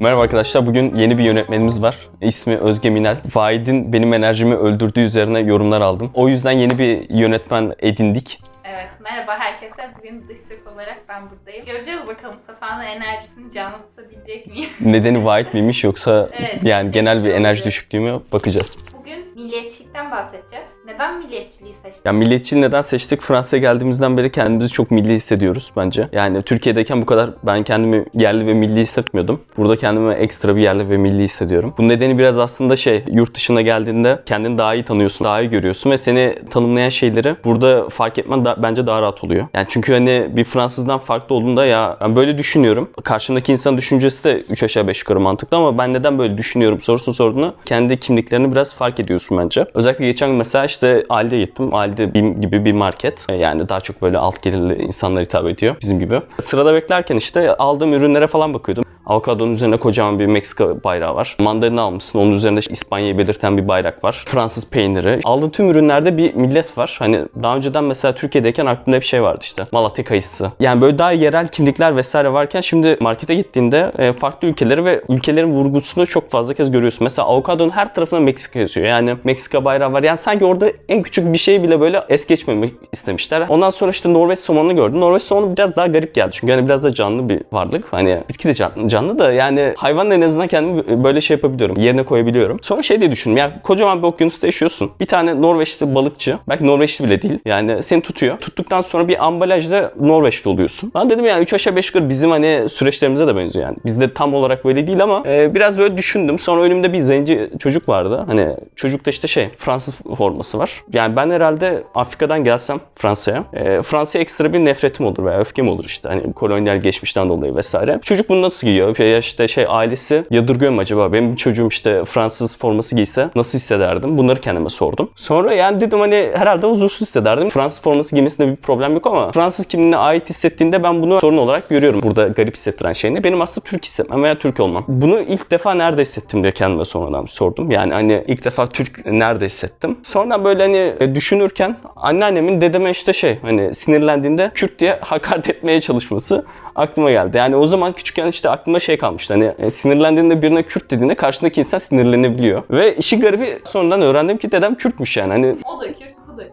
Merhaba arkadaşlar. Bugün yeni bir yönetmenimiz var. İsmi Özge Minel. Vahid'in benim enerjimi öldürdüğü üzerine yorumlar aldım. O yüzden yeni bir yönetmen edindik. Evet, merhaba herkese. Bugün dış ses olarak ben buradayım. Göreceğiz bakalım Safa'nın enerjisini canlı tutabilecek miyim? Nedeni Vahid miymiş yoksa Evet. yani genel bir enerji düşüklüğü mü bakacağız. Bugün milliyetçilikten bahsedeceğiz. Neden milliyetçiliği seçtik? Ya milliyetçiliği neden seçtik? Fransa'ya geldiğimizden beri kendimizi çok milli hissediyoruz bence. Yani Türkiye'deyken bu kadar ben kendimi yerli ve milli hissetmiyordum. Burada kendimi ekstra bir yerli ve milli hissediyorum. Bu nedeni biraz aslında şey, yurt dışına geldiğinde kendini daha iyi tanıyorsun, daha iyi görüyorsun ve seni tanımlayan şeyleri burada fark etmen da, bence daha rahat oluyor. Yani çünkü hani bir Fransızdan farklı olduğunda ya ben böyle düşünüyorum. Karşımdaki insan düşüncesi de 3 aşağı 5 yukarı mantıklı ama ben neden böyle düşünüyorum sorusunu sorduğunda kendi kimliklerini biraz fark ediyorsun bence. Özellikle geçen gün mesela işte Aldi'ye gittim. Aldi BİM gibi bir market. E, Yani daha çok böyle alt gelirli insanlara hitap ediyor bizim gibi. Sırada beklerken işte aldığım ürünlere falan bakıyordum. Avokadonun üzerine kocaman bir Meksika bayrağı var. Mandalina almışsın. Onun üzerinde İspanya'yı belirten bir bayrak var. Fransız peyniri. Aldığın tüm ürünlerde bir millet var. Hani daha önceden mesela Türkiye'deyken aklımda bir şey vardı işte. Malatya kayısı. Yani böyle daha yerel kimlikler vesaire varken şimdi markete gittiğinde e, farklı ülkeleri ve ülkelerin vurgusunu çok fazla kez görüyorsun. Mesela avokadonun her tarafına Meksika yazıyor. Yani Meksika bayrağı var. Yani sanki orada en küçük bir şeyi bile böyle es geçmemek istemişler. Ondan sonra işte Norveç somonunu gördüm. Norveç somonu biraz daha garip geldi. Çünkü hani biraz da canlı bir varlık. Hani bitki de can- canlı da yani hayvanla en azından kendimi böyle şey yapabiliyorum. Yerine koyabiliyorum. Sonra şey diye düşündüm. Ya kocaman bir okyanusta yaşıyorsun. Bir tane Norveçli balıkçı. Belki Norveçli bile değil. Yani seni tutuyor. Tuttuktan sonra bir ambalajda Norveçli oluyorsun. Ben dedim yani 3 aşağı 5 yukarı bizim hani süreçlerimize de benziyor yani. Bizde tam olarak böyle değil ama e, biraz böyle düşündüm. Sonra önümde bir zenci çocuk vardı. Hani çocukta işte şey Fransız forması var. Yani ben herhalde Afrika'dan gelsem Fransa'ya. E, Fransa'ya ekstra bir nefretim olur veya öfkem olur işte. Hani kolonyal geçmişten dolayı vesaire. Çocuk bunu nasıl giyiyor? Ya işte şey ailesi yadırgıyor mu acaba? Benim çocuğum işte Fransız forması giyse nasıl hissederdim? Bunları kendime sordum. Sonra yani dedim hani herhalde huzursuz hissederdim. Fransız forması giymesinde bir problem yok ama Fransız kimliğine ait hissettiğinde ben bunu sorun olarak görüyorum. Burada garip hissettiren şey ne? Benim aslında Türk hissetmem veya Türk olmam. Bunu ilk defa nerede hissettim diye kendime sonradan sordum. Yani hani ilk defa Türk nerede hissettim? Sonra böyle hani e, düşünürken anneannemin dedeme işte şey hani sinirlendiğinde Kürt diye hakaret etmeye çalışması aklıma geldi. Yani o zaman küçükken işte aklımda şey kalmıştı. Hani e, sinirlendiğinde birine Kürt dediğinde karşındaki insan sinirlenebiliyor. Ve işi garibi sonradan öğrendim ki dedem Kürtmüş yani. Hani O da Kürt, bu da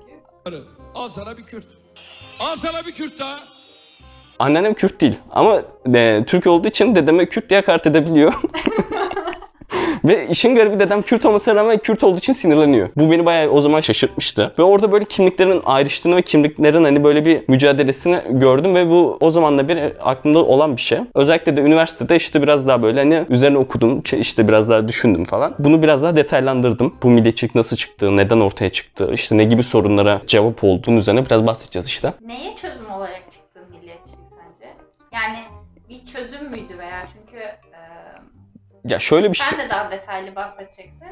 Kürt. Al sana bir Kürt. Al sana bir Kürt daha. anneannem Kürt değil ama e, Türk olduğu için dedeme Kürt diye hakaret edebiliyor. Ve işin garibi dedem Kürt olmasına rağmen Kürt olduğu için sinirleniyor. Bu beni bayağı o zaman şaşırtmıştı. Ve orada böyle kimliklerin ayrıştığını ve kimliklerin hani böyle bir mücadelesini gördüm ve bu o zamanla bir aklımda olan bir şey. Özellikle de üniversitede işte biraz daha böyle hani üzerine okudum, şey işte biraz daha düşündüm falan. Bunu biraz daha detaylandırdım. Bu milliyetçilik nasıl çıktı, neden ortaya çıktı, işte ne gibi sorunlara cevap olduğunu üzerine biraz bahsedeceğiz işte. Neye çözüm olarak çıktı milliyetçilik sence? Yani bir çözüm müydü veya çünkü Ya şöyle bir şey... sen de daha detaylı bahsedeceksin.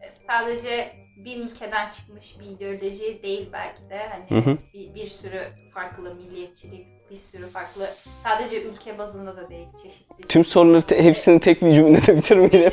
E, sadece bir ülkeden çıkmış bir ideoloji değil belki de hani Hı hı. bir, bir sürü farklı milliyetçilik, bir sürü farklı sadece ülke bazında da değil çeşitli. Tüm soruları te- hepsini tek bir cümlede bitirmeyelim.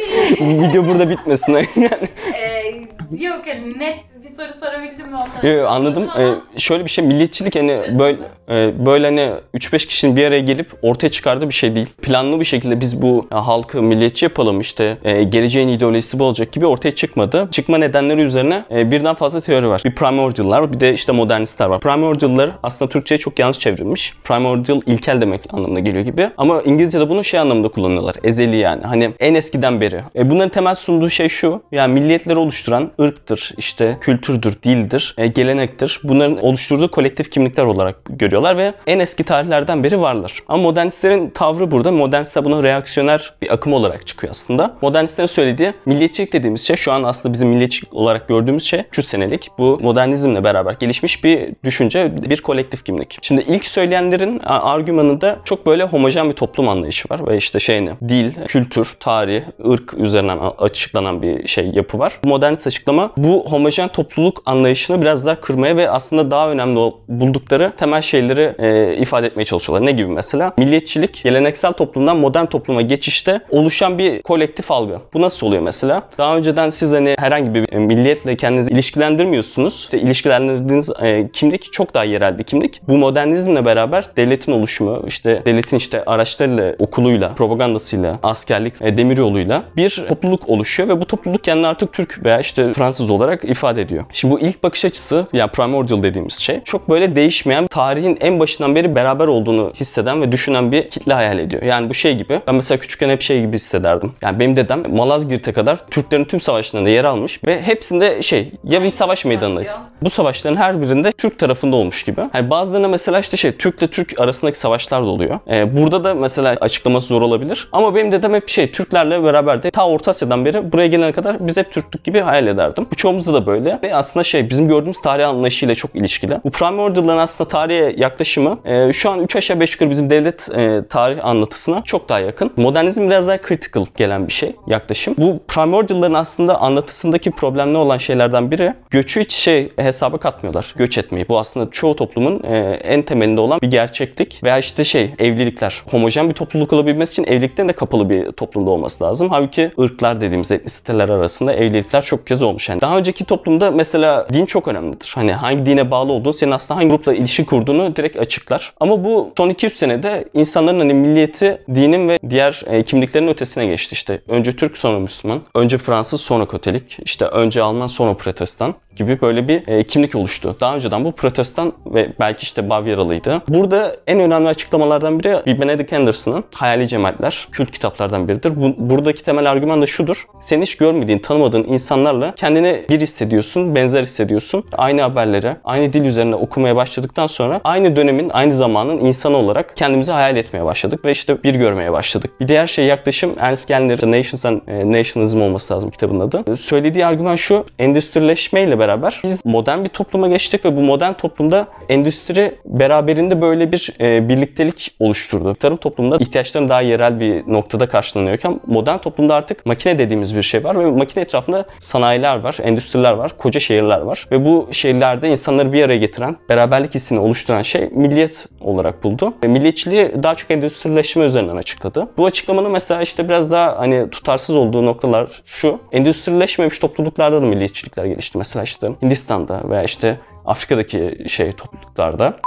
Video burada bitmesin. yani. Ee, yok hani net soru sorabildim mi onları? Yo, yo, anladım. Ama Ee, şöyle bir şey milliyetçilik hani böyle e, böyle hani 3-5 kişinin bir araya gelip ortaya çıkardığı bir şey değil. Planlı bir şekilde biz bu ya, halkı milliyetçi yapalım işte e, geleceğin ideolojisi bu olacak gibi ortaya çıkmadı. Çıkma nedenleri üzerine e, birden fazla teori var. Bir primordial'lar bir de işte modernistler var. Primordial'lar aslında Türkçe'ye çok yanlış çevrilmiş. Primordial ilkel demek anlamına geliyor gibi. Ama İngilizce'de bunu şey anlamında kullanıyorlar. Ezeli yani. Hani en eskiden beri. E, bunların temel sunduğu şey şu. Yani milliyetleri oluşturan ırktır, işte kültürdür, dildir, e, gelenektir. Bunların oluşturduğu kolektif kimlikler olarak görüyorlar ve en eski tarihlerden beri varlar. Ama modernistlerin tavrı burada. Modernistler buna reaksiyoner bir akım olarak çıkıyor aslında. Modernistlerin söylediği milliyetçilik dediğimiz şey şu an aslında bizim milliyetçilik olarak gördüğümüz şey 300 senelik bu modernizmle beraber gelişmiş bir düşünce, bir kolektif kimlik. Şimdi ilk söyleyenlerin argümanında çok böyle homojen bir toplum anlayışı var ve işte şey ne? Dil, kültür, tarih, ırk üzerinden açıklanan bir şey yapı var. Modernist açıklama bu homojen toplum topluluk anlayışını biraz daha kırmaya ve aslında daha önemli buldukları temel şeyleri e, ifade etmeye çalışıyorlar. Ne gibi mesela? Milliyetçilik, geleneksel toplumdan modern topluma geçişte oluşan bir kolektif algı. Bu nasıl oluyor mesela? Daha önceden siz hani herhangi bir e, milliyetle kendinizi ilişkilendirmiyorsunuz. İşte ilişkilendirdiğiniz e, kimlik çok daha yerel bir kimlik. Bu modernizmle beraber devletin oluşumu, işte devletin işte araçlarıyla, okuluyla, propagandasıyla, askerlik, e, demiryoluyla bir topluluk oluşuyor ve bu topluluk kendini artık Türk veya işte Fransız olarak ifade ediyor. Şimdi bu ilk bakış açısı yani primordial dediğimiz şey çok böyle değişmeyen, tarihin en başından beri beraber olduğunu hisseden ve düşünen bir kitle hayal ediyor. Yani bu şey gibi. Ben mesela küçükken hep şey gibi hissederdim. Yani benim dedem Malazgirt'e kadar Türklerin tüm savaşlarında yer almış ve hepsinde şey ya bir savaş meydanındayız. Bu savaşların her birinde Türk tarafında olmuş gibi. Yani bazılarına mesela işte şey Türk'le Türk arasındaki savaşlar da oluyor. Ee, burada da mesela açıklaması zor olabilir. Ama benim dedem hep şey Türklerle beraber de ta Orta Asya'dan beri buraya gelene kadar biz hep Türklük gibi hayal ederdim. Bu çoğumuzda da böyle. Ve aslında şey bizim gördüğümüz tarih anlayışıyla çok ilişkili. Bu primordial'ların aslında tarihe yaklaşımı e, şu an 3 aşağı 5 yukarı bizim devlet e, tarih anlatısına çok daha yakın. Modernizm biraz daha critical gelen bir şey yaklaşım. Bu primordial'ların aslında anlatısındaki problemli olan şeylerden biri göçü hiç şey hesaba katmıyorlar. Göç etmeyi. Bu aslında çoğu toplumun e, en temelinde olan bir gerçeklik veya işte şey evlilikler. Homojen bir topluluk olabilmesi için evlilikten de kapalı bir toplumda olması lazım. Halbuki ırklar dediğimiz etnisiteler arasında evlilikler çok kez olmuş. Yani daha önceki toplumda mesela din çok önemlidir. Hani hangi dine bağlı olduğunu, senin aslında hangi grupla ilişki kurduğunu direkt açıklar. Ama bu son 200 senede insanların hani milliyeti dinin ve diğer e, kimliklerin ötesine geçti işte. Önce Türk sonra Müslüman, önce Fransız sonra Katolik, işte önce Alman sonra Protestan gibi böyle bir e, kimlik oluştu. Daha önceden bu Protestan ve belki işte Bavyeralıydı. Burada en önemli açıklamalardan biri bir Benedict Anderson'ın Hayali Cemaatler kült kitaplardan biridir. Bu, buradaki temel argüman da şudur. Sen hiç görmediğin, tanımadığın insanlarla kendini bir hissediyorsun, benzer hissediyorsun. Aynı haberleri, aynı dil üzerine okumaya başladıktan sonra aynı dönemin, aynı zamanın insanı olarak kendimizi hayal etmeye başladık ve işte bir görmeye başladık. Bir diğer şey yaklaşım Ernst Gellner, The Nations and e, Nationalism olması lazım kitabın adı. Söylediği argüman şu, endüstrileşmeyle beraber biz modern bir topluma geçtik ve bu modern toplumda endüstri beraberinde böyle bir e, birliktelik oluşturdu. Tarım toplumunda ihtiyaçların daha yerel bir noktada karşılanıyorken modern toplumda artık makine dediğimiz bir şey var ve makine etrafında sanayiler var, endüstriler var, koca şehirler var ve bu şehirlerde insanları bir araya getiren, beraberlik hissini oluşturan şey milliyet olarak buldu. Ve milliyetçiliği daha çok endüstrileşme üzerinden açıkladı. Bu açıklamanın mesela işte biraz daha hani tutarsız olduğu noktalar şu. Endüstrileşmemiş topluluklarda da milliyetçilikler gelişti. Mesela işte Hindistan'da veya işte Afrika'daki şey topluluklarda.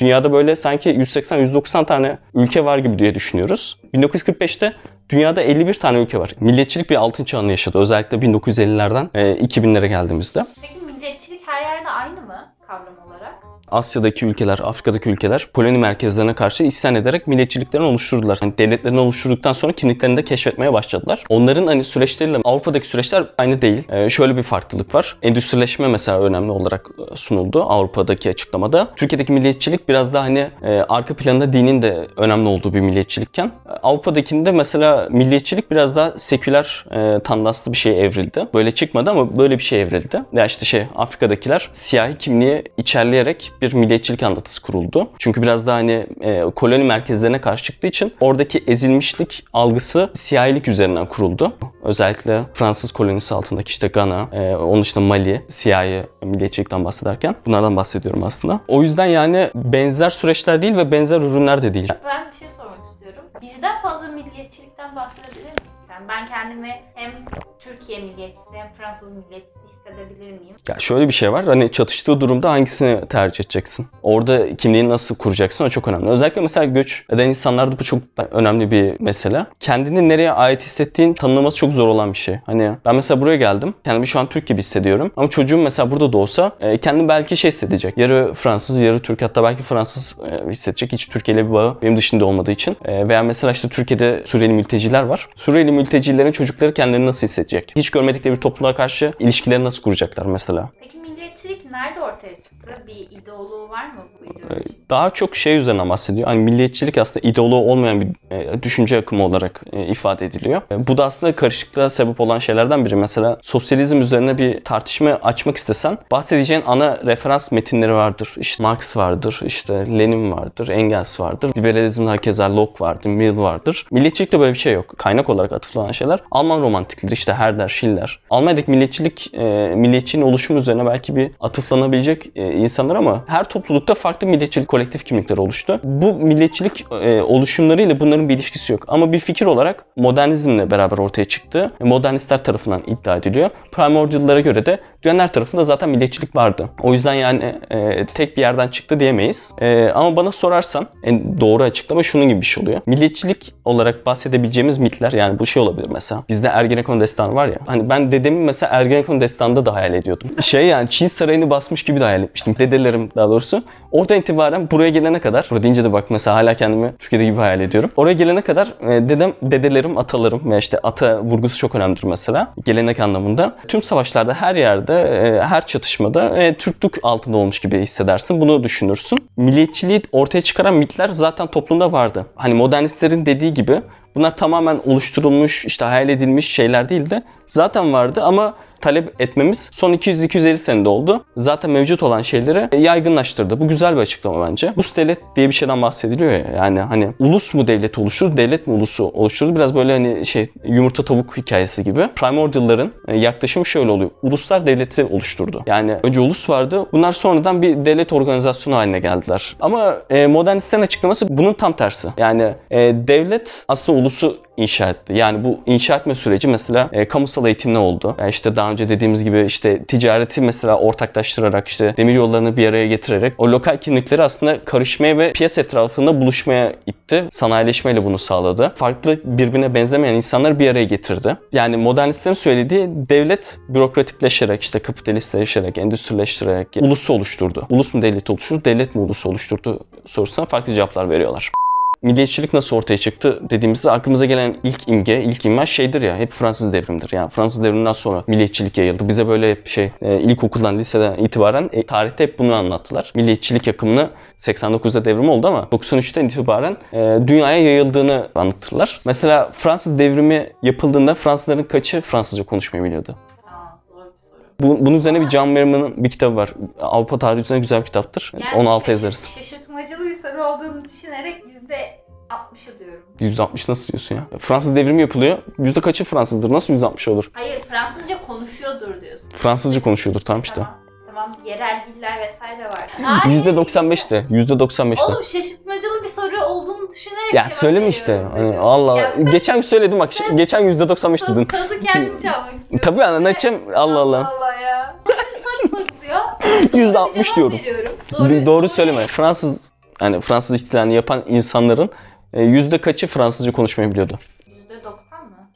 Dünyada böyle sanki 180-190 tane ülke var gibi diye düşünüyoruz. 1945'te dünyada 51 tane ülke var. Milliyetçilik bir altın çağını yaşadı. Özellikle 1950'lerden e, 2000'lere geldiğimizde. Peki milliyetçilik her yerde aynı mı kavram olarak? Asya'daki ülkeler, Afrika'daki ülkeler koloni merkezlerine karşı isyan ederek milliyetçiliklerini oluşturdular. Yani devletlerini oluşturduktan sonra kimliklerini de keşfetmeye başladılar. Onların hani süreçleriyle Avrupa'daki süreçler aynı değil. Ee, şöyle bir farklılık var. Endüstrileşme mesela önemli olarak e, sunuldu Avrupa'daki açıklamada. Türkiye'deki milliyetçilik biraz daha hani e, arka planda dinin de önemli olduğu bir milliyetçilikken e, Avrupa'dakinde mesela milliyetçilik biraz daha seküler e, tandaslı bir şeye evrildi. Böyle çıkmadı ama böyle bir şey evrildi. Ya işte şey Afrika'dakiler siyahi kimliği içerleyerek bir milliyetçilik anlatısı kuruldu. Çünkü biraz daha hani e, koloni merkezlerine karşı çıktığı için oradaki ezilmişlik algısı siyahilik üzerinden kuruldu. Özellikle Fransız kolonisi altındaki işte Gana, e, onun dışında Mali, siyahi milliyetçilikten bahsederken bunlardan bahsediyorum aslında. O yüzden yani benzer süreçler değil ve benzer ürünler de değil. Ben bir şey sormak istiyorum. Birden fazla milliyetçilikten bahsedebilir miyiz? Yani ben kendimi hem Türkiye milliyetçisi hem Fransız milliyetçisi hissedebilir miyim? Ya şöyle bir şey var. Hani çatıştığı durumda hangisini tercih edeceksin? Orada kimliğini nasıl kuracaksın o çok önemli. Özellikle mesela göç eden insanlarda bu çok önemli bir mesele. Kendini nereye ait hissettiğin tanımlaması çok zor olan bir şey. Hani ben mesela buraya geldim. Kendimi şu an Türk gibi hissediyorum. Ama çocuğum mesela burada da olsa e, kendini belki şey hissedecek. Yarı Fransız, yarı Türk hatta belki Fransız e, hissedecek. Hiç Türkiye ile bir bağı benim dışında olmadığı için. E, veya mesela işte Türkiye'de Suriyeli mülteciler var. Suriyeli mültecilerin çocukları kendilerini nasıl hissedecek? Hiç görmedikleri bir topluluğa karşı ilişkileri nasıl kuracaklar mesela? Peki milliyetçilik nerede ortaya çıktı? Bir ideoloğu var mı bu ideoloji? Daha çok şey üzerine bahsediyor. Hani milliyetçilik aslında ideoloğu olmayan bir e, düşünce akımı olarak e, ifade ediliyor. E, bu da aslında karışıklığa sebep olan şeylerden biri. Mesela sosyalizm üzerine bir tartışma açmak istesen bahsedeceğin ana referans metinleri vardır. İşte Marx vardır, işte Lenin vardır, Engels vardır. Liberalizmde hakeza Locke vardır, Mill vardır. Milliyetçilikte böyle bir şey yok. Kaynak olarak atıflanan şeyler Alman romantikleri işte Herder, Schiller. Almanya'daki milliyetçilik, milliyetçiliğin oluşumu üzerine belki bir atıflanabilecek e, insanlar ama her toplulukta farklı milliyetçilik kolektif kimlikleri oluştu. Bu milliyetçilik e, oluşumlarıyla bunların bir ilişkisi yok. Ama bir fikir olarak modernizmle beraber ortaya çıktı. Modernistler tarafından iddia ediliyor. Primordial'lara göre de dünyalar tarafında zaten milliyetçilik vardı. O yüzden yani e, tek bir yerden çıktı diyemeyiz. Ama bana sorarsan en doğru açıklama şunun gibi bir şey oluyor. Milliyetçilik olarak bahsedebileceğimiz mitler yani bu şey olabilir mesela. Bizde Ergenekon destanı var ya. Hani ben dedemin mesela Ergenekon destanında da hayal ediyordum. Şey yani Çin sarayını basmış gibi hayal etmiştim. Dedelerim daha doğrusu. Oradan itibaren buraya gelene kadar, burada deyince de bak mesela hala kendimi Türkiye'de gibi hayal ediyorum. Oraya gelene kadar e, dedem, dedelerim, atalarım ve işte ata vurgusu çok önemlidir mesela. Gelenek anlamında. Tüm savaşlarda her yerde, e, her çatışmada e, Türklük altında olmuş gibi hissedersin. Bunu düşünürsün. Milliyetçiliği ortaya çıkaran mitler zaten toplumda vardı. Hani modernistlerin dediği gibi bunlar tamamen oluşturulmuş, işte hayal edilmiş şeyler değil de zaten vardı ama talep etmemiz son 200-250 senede oldu. Zaten mevcut olan şeyleri yaygınlaştırdı. Bu güzel bir açıklama bence. Ulus devlet diye bir şeyden bahsediliyor ya. Yani hani ulus mu devlet oluşturur, devlet mi ulusu oluşturur? Biraz böyle hani şey yumurta tavuk hikayesi gibi. Primordial'ların yaklaşımı şöyle oluyor. Uluslar devleti oluşturdu. Yani önce ulus vardı. Bunlar sonradan bir devlet organizasyonu haline geldiler. Ama e, modernistlerin açıklaması bunun tam tersi. Yani e, devlet aslında ulusu inşa etti. Yani bu inşa etme süreci mesela e, kamusal eğitim ne oldu? Yani işte daha önce dediğimiz gibi işte ticareti mesela ortaklaştırarak işte demir yollarını bir araya getirerek o lokal kimlikleri aslında karışmaya ve piyasa etrafında buluşmaya itti. Sanayileşmeyle bunu sağladı. Farklı birbirine benzemeyen insanları bir araya getirdi. Yani modernistlerin söylediği devlet bürokratikleşerek işte kapitalistleşerek, endüstrileştirerek ulusu oluşturdu. Ulus mu devlet oluşturdu, devlet mi ulusu oluşturdu sorusuna farklı cevaplar veriyorlar milliyetçilik nasıl ortaya çıktı dediğimizde aklımıza gelen ilk imge, ilk imaj şeydir ya hep Fransız devrimdir. Yani Fransız devriminden sonra milliyetçilik yayıldı. Bize böyle hep şey e, ilkokuldan, liseden itibaren e, tarihte hep bunu anlattılar. Milliyetçilik akımını 89'da devrim oldu ama 93'ten itibaren e, dünyaya yayıldığını anlatırlar. Mesela Fransız devrimi yapıldığında Fransızların kaçı Fransızca konuşmayı biliyordu? Bu, bunun üzerine bir Can Merriman'ın bir kitabı var. Avrupa tarihi üzerine güzel bir kitaptır. Yani Onu alta yazarız. Şaşırtmacılı bir soru olduğunu düşünerek %60'ı diyorum. %60 nasıl diyorsun ya? Fransız devrimi yapılıyor. Yüzde kaçı Fransızdır? Nasıl %60 olur? Hayır Fransızca konuşuyordur diyorsun. Fransızca konuşuyordur tam işte. Tamam. Tamam yerel diller vesaire var. Hayır. %95'te. %95'te. Oğlum şaşırtmacılı bir soru olduğunu düşünerek Ya söyleme işte. Hani. Allah Ya Geçen gün söyledim bak. sen- Geçen %95 dedin. Sazı kendin çalmak istiyorsun. Tabii anlatacağım. Allah Allah. Allah. %60 Cevap diyorum. Doğru, doğru söyleme. Fransız hani Fransız ihtilalini yapan insanların e, yüzde kaçı Fransızca konuşmayı biliyordu? %90 mı?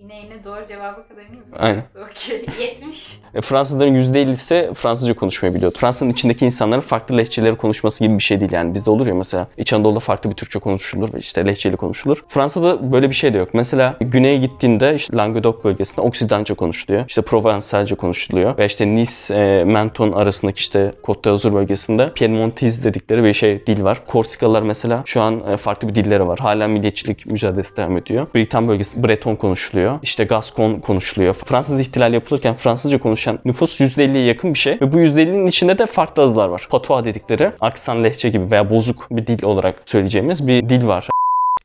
Yine yine doğru cevaba kadar emin misin? Aynen. Okey. 70. E, Fransızların %50'si Fransızca konuşmayı biliyordu. Fransa'nın içindeki insanların farklı lehçeleri konuşması gibi bir şey değil yani. Bizde olur ya mesela İç Anadolu'da farklı bir Türkçe konuşulur ve işte lehçeli konuşulur. Fransa'da böyle bir şey de yok. Mesela güneye gittiğinde işte Languedoc bölgesinde Oksidanca konuşuluyor. İşte Provençalca konuşuluyor. Ve işte Nice, e, arasındaki işte Côte d'Azur bölgesinde Piemontese dedikleri bir şey dil var. Korsikalılar mesela şu an e, farklı bir dilleri var. Hala milliyetçilik mücadelesi devam ediyor. Britan bölgesinde Breton konuşuluyor. İşte Gascon konuşuluyor. Fransız ihtilal yapılırken Fransızca konuşan nüfus %50'ye yakın bir şey. Ve bu %50'nin içinde de farklı azlar var. Patois dedikleri aksan lehçe gibi veya bozuk bir dil olarak söyleyeceğimiz bir dil var.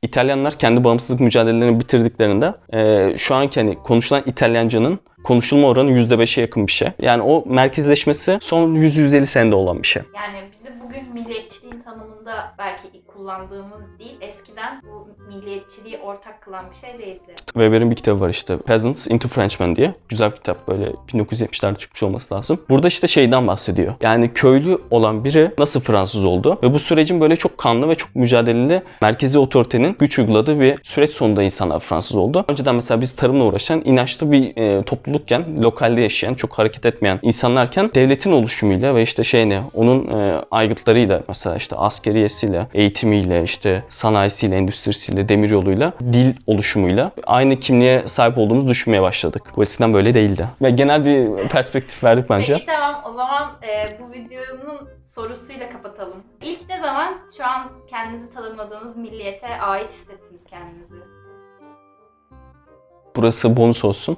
İtalyanlar kendi bağımsızlık mücadelelerini bitirdiklerinde e, şu anki hani konuşulan İtalyancanın konuşulma oranı %5'e yakın bir şey. Yani o merkezleşmesi son 100-150 senede olan bir şey. Yani bizi bugün milliyetçiliğin tanımında belki kullandığımız dil eskiden bu milliyetçiliği ortak kılan bir şey değildi. Weber'in bir kitabı var işte Peasants into Frenchmen diye. Güzel bir kitap böyle 1970'lerde çıkmış olması lazım. Burada işte şeyden bahsediyor. Yani köylü olan biri nasıl Fransız oldu ve bu sürecin böyle çok kanlı ve çok mücadeleli merkezi otoritenin güç uyguladığı bir süreç sonunda insanlar Fransız oldu. Önceden mesela biz tarımla uğraşan inançlı bir e, toplulukken, lokalde yaşayan, çok hareket etmeyen insanlarken devletin oluşumuyla ve işte şeyine, onun e, aygıt sınıflarıyla mesela işte askeriyesiyle, eğitimiyle, işte sanayisiyle, endüstrisiyle, demiryoluyla, dil oluşumuyla aynı kimliğe sahip olduğumuzu düşünmeye başladık. Bu eskiden böyle değildi. Ve genel bir perspektif verdik bence. Peki tamam o zaman e, bu videonun sorusuyla kapatalım. İlk ne zaman şu an kendinizi tanımladığınız milliyete ait hissettiniz kendinizi? Burası bonus olsun.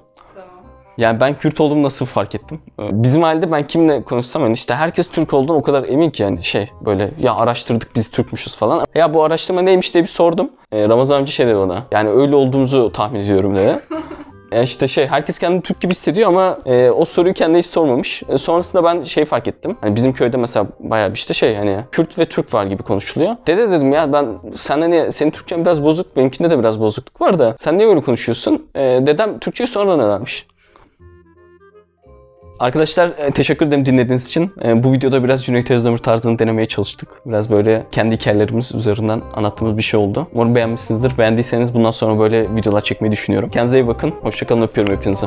Yani ben Kürt olduğumu nasıl fark ettim? Ee, Bizim ailede ben kimle konuşsam yani işte herkes Türk olduğunu o kadar emin ki yani şey böyle ya araştırdık biz Türkmüşüz falan. Ya bu araştırma neymiş diye bir sordum. Ee, Ramazan amca şey dedi bana. Yani öyle olduğumuzu tahmin ediyorum dedi. Yani işte şey herkes kendini Türk gibi hissediyor ama e, o soruyu kendine hiç sormamış. E, sonrasında ben şey fark ettim. Hani bizim köyde mesela bayağı bir işte şey hani Kürt ve Türk var gibi konuşuluyor. Dede dedim ya ben sen hani senin Türkçen biraz bozuk benimkinde de biraz bozukluk var da sen niye böyle konuşuyorsun? E, dedem Türkçeyi sonradan öğrenmiş. Arkadaşlar e, teşekkür ederim dinlediğiniz için. E, Bu videoda biraz Cüneyt Özdemir tarzını denemeye çalıştık. Biraz böyle kendi hikayelerimiz üzerinden anlattığımız bir şey oldu. Umarım beğenmişsinizdir. Beğendiyseniz bundan sonra böyle videolar çekmeyi düşünüyorum. Kendinize iyi bakın. Hoşçakalın öpüyorum hepinizi.